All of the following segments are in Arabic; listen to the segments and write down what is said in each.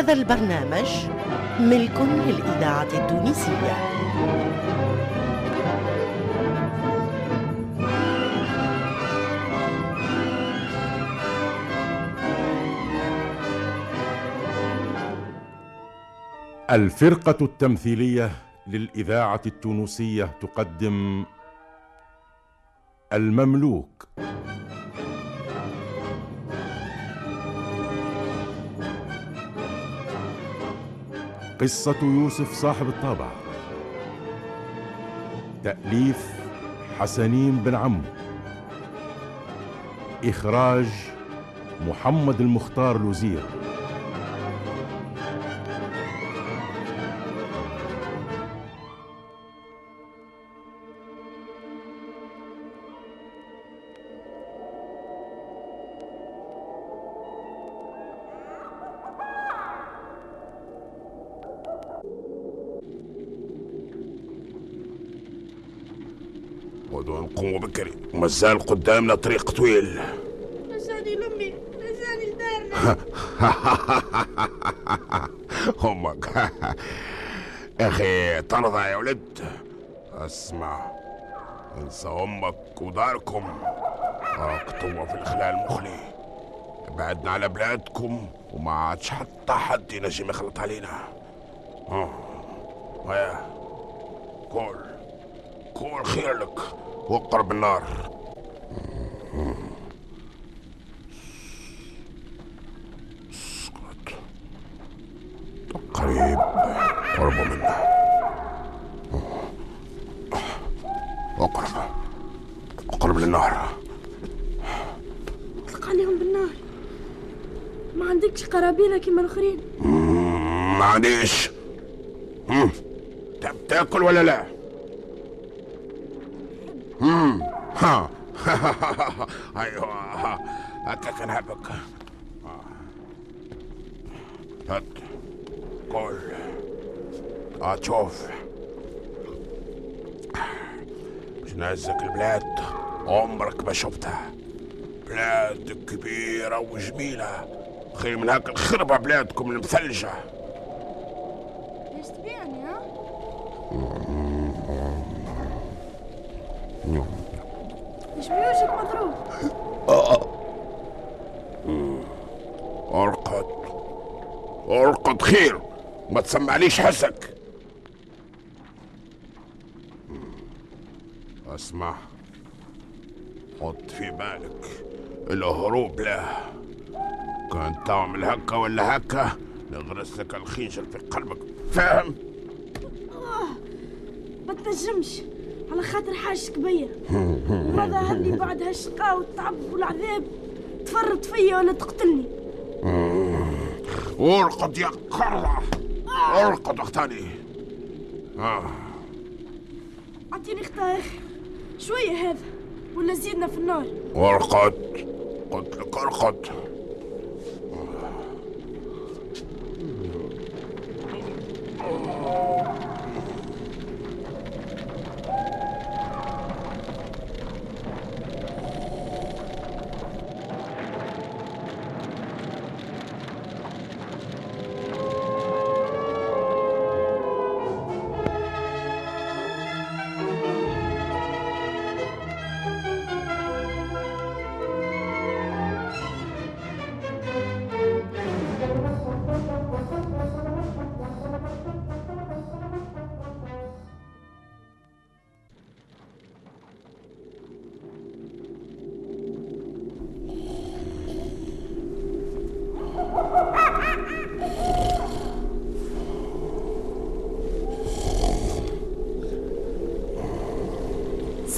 هذا البرنامج ملك للإذاعة التونسية. الفرقة التمثيلية للإذاعة التونسية تقدم المملوك. قصة يوسف صاحب الطابع. تأليف حسنين بن عمو إخراج محمد المختار لوزير خذوا نقوموا بكري. مازال قدامنا طريق طويل. رجعني لامي رجعني لدارنا. أمك أخي ترضى يا ولد. أسمع انسى أمك وداركم. اكتبوا في الخلال المخلي بعدنا على بلادكم وما عادش حتى حد ينجم يخلط علينا. آه ويا كل كل خير لك وقرب النار. اسكت. قريب. قربوا منه. اقرب. اقرب للنار. تلقانيهم بالنار. ما عندكش قرابيله كيما الاخرين ما عنديش. تأكل ولا لا؟ ها. أيوه. كان هبك هات. كل هتشوف جنازك البلاد؟ عمرك ما شفتها. بلاد كبيرة وجميلة. خير من هاك الخربة بلادكم المثلجة ليش تبيعني ها؟ بيوجك مضروب؟ ارقد ارقد خير ما تسمعنيش حسك اسمع حط في بالك الهروب له كان تعمل هكا ولا هكا نغرس لك الخنجر في قلبك فاهم ما تنجمش على خاطر حاجتك بيا وماذا هلي بعد هالشقاء والتعب والعذاب. تفرط فيا ولا تقتلني. ارقد يا قرة. ارقد أختاني. آه. أعطيني اختار شوية هذا ولا زيدنا في النار. ارقد. قلت لك ارقد.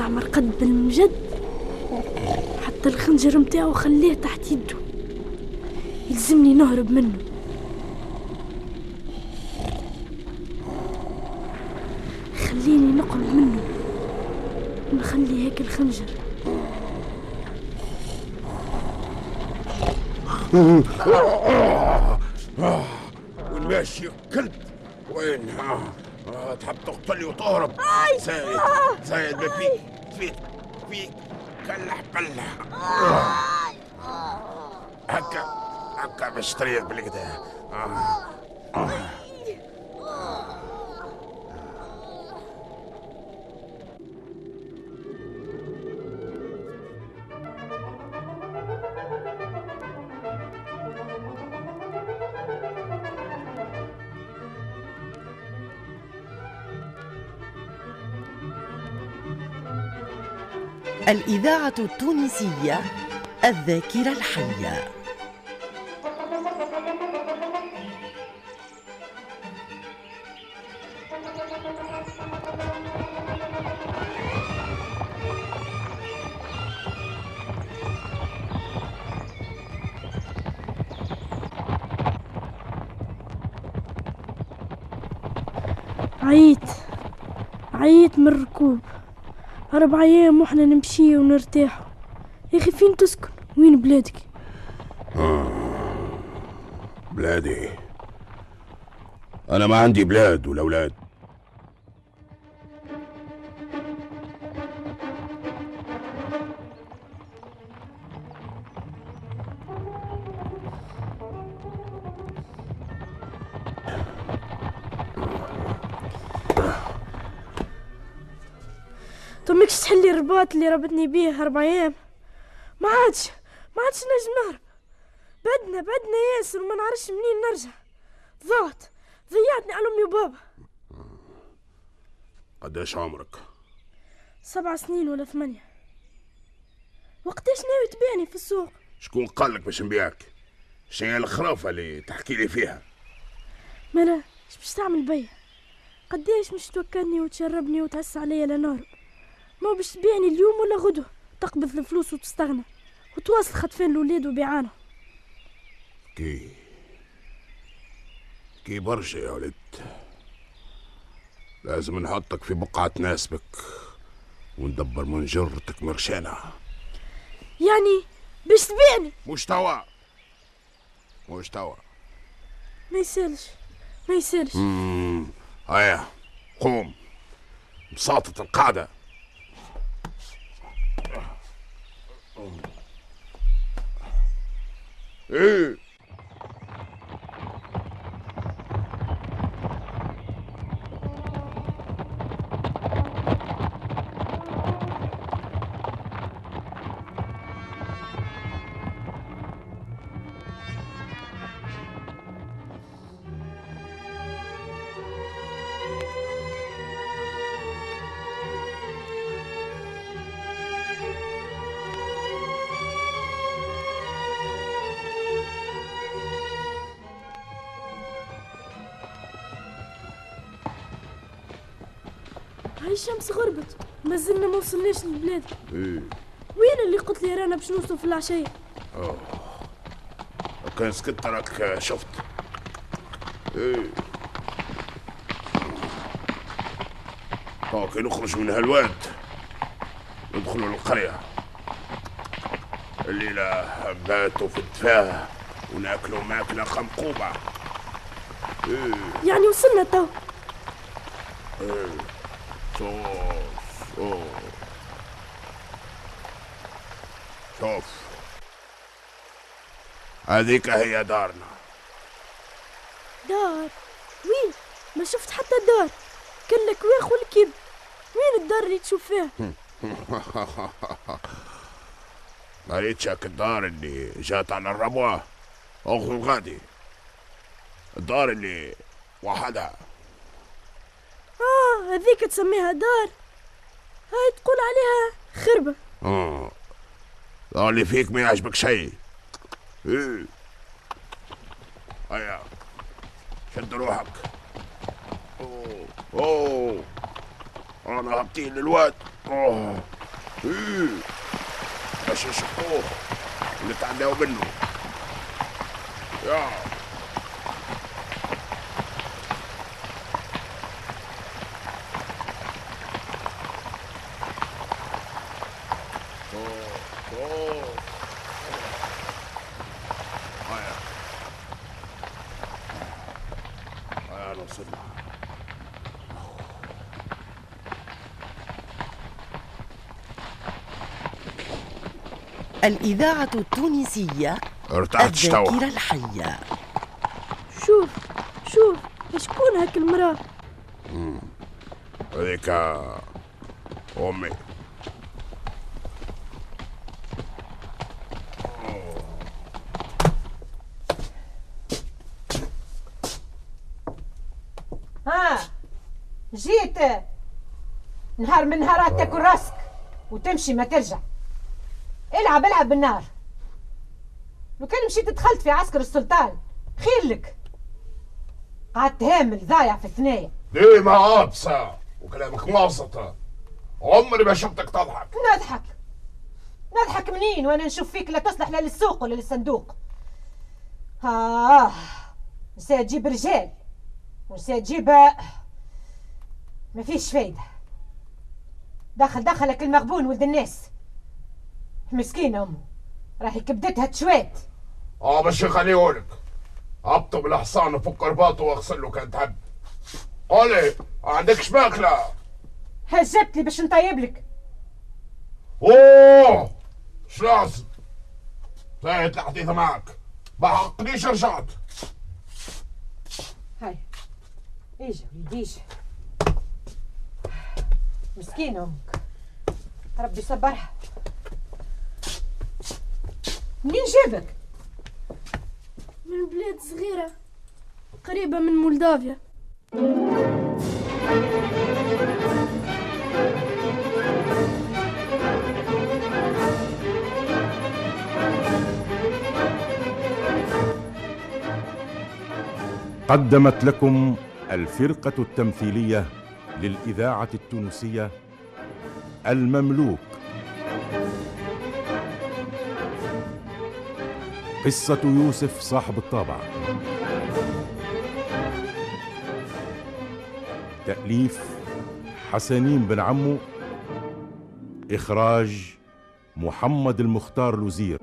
زعما رقد بالمجد حتى الخنجر متاعو خليه تحت يده يلزمني نهرب منه. خليني نقرب منه. ونخلي هيك الخنجر. وين ماشي كلب. وين؟ آه، تحب تقتلني وتهرب. زايد زايد ما فيك. فيك فيك كلح بلح هكا هكا باش طريق بالكدا الإذاعة التونسية الذاكرة الحية. عييت عييت من الركوب أربع أيام وإحنا نمشي ونرتاح. يا أخي فين تسكن؟ وين بلادك؟ بلادي. أنا ما عندي بلاد ولا أولاد. تمكش تحلي الرباط اللي ربطني بيه أربع أيام؟ ما عادش ما عادش نجم نهرب بعدنا بعدنا ياسر وما نعرفش منين نرجع. ضاعت ضيعتني على أمي وبابا. قداش عمرك؟ سبع سنين ولا ثمانية. وقتاش ناوي تبيعني في السوق؟ شكون قال لك باش نبيعك؟ شنو الخرافة اللي تحكي لي فيها؟ مالا اش باش تعمل بيا؟ قداش مش توكلني وتشربني وتعس عليا لنهرب؟ ما باش تبيعني اليوم ولا غدوة؟ تقبض الفلوس وتستغنى. وتواصل خطفان الولاد وبيعانهم كي. كي برشا يا ولد. لازم نحطك في بقعة تناسبك وندبر من جرتك مرشانة. يعني باش تبيعني؟ مش توا. مش توا. ما يسالش. ما يسالش. هيا قوم. بساطة القاعدة إيه الشمس غربت ما زلنا ما وصلناش للبلاد. إيه. وين اللي قلت لي رانا باش نوصلوا في العشية كان سكت راك شفت. إيه. كي نخرج من هالواد. ندخلوا للقرية. الليلة باتوا في التفاه وناكلوا ماكلة خمقوبة إيه. يعني وصلنا تو. شوف. هذيك هي دارنا. دار؟ وين؟ ما شفت حتى دار. كلك واخ والكذب. وين الدار اللي تشوف فيها؟ ما ريتش هاك الدار اللي جات على الربوة. أخو غادي الدار اللي وحدها. هذيك تسميها دار. هاي تقول عليها خربة. آه. اللي فيك ما يعجبك شيء. إيه. هيا. شد روحك. أوه. أوه. أنا هبطين للواد. أوه. إيه. باش يشقوه ونتعداو منه. يا اوه اوه هيا هيا وصلنا الإذاعة التونسية ارتحت توا الذاكرة الحية. شوف شوف شكون هاك المرأة؟ هذيك أمي. نهار من نهارات تاكل راسك وتمشي ما ترجع. العب العب بالنار لو كان مشيت دخلت في عسكر السلطان خير لك. قعدت هامل ضايع في الثنايا. ديما عابسة وكلامك موسطة عمري ما شفتك تضحك. نضحك. نضحك منين؟ وأنا نشوف فيك لا تصلح لا للسوق ولا للصندوق. آه نسيت تجيب رجال ونسيت تجيب ما فيش فايدة. دخل دخلك المغبون ولد الناس. مسكينة أمه. راهي كبدتها تشوات آه باش يخليهولك أبطب الحصان وفك رباطه وأغسل له كان تحب. قولي عندكش ماكلة؟ هزبت لي باش نطيب لك. أوه! شلازم انتهت الحديث معك. ما حقنيش رجعت هاي. إيجا وليدي إيجا. مسكينة. أمك ربي يصبرها. منين جابك؟ من بلاد صغيرة قريبة من مولدافيا. قدمت لكم الفرقة التمثيلية للإذاعة التونسية المملوك. قصة يوسف صاحب الطابع. تأليف حسنين بن عمو. إخراج محمد المختار لوزير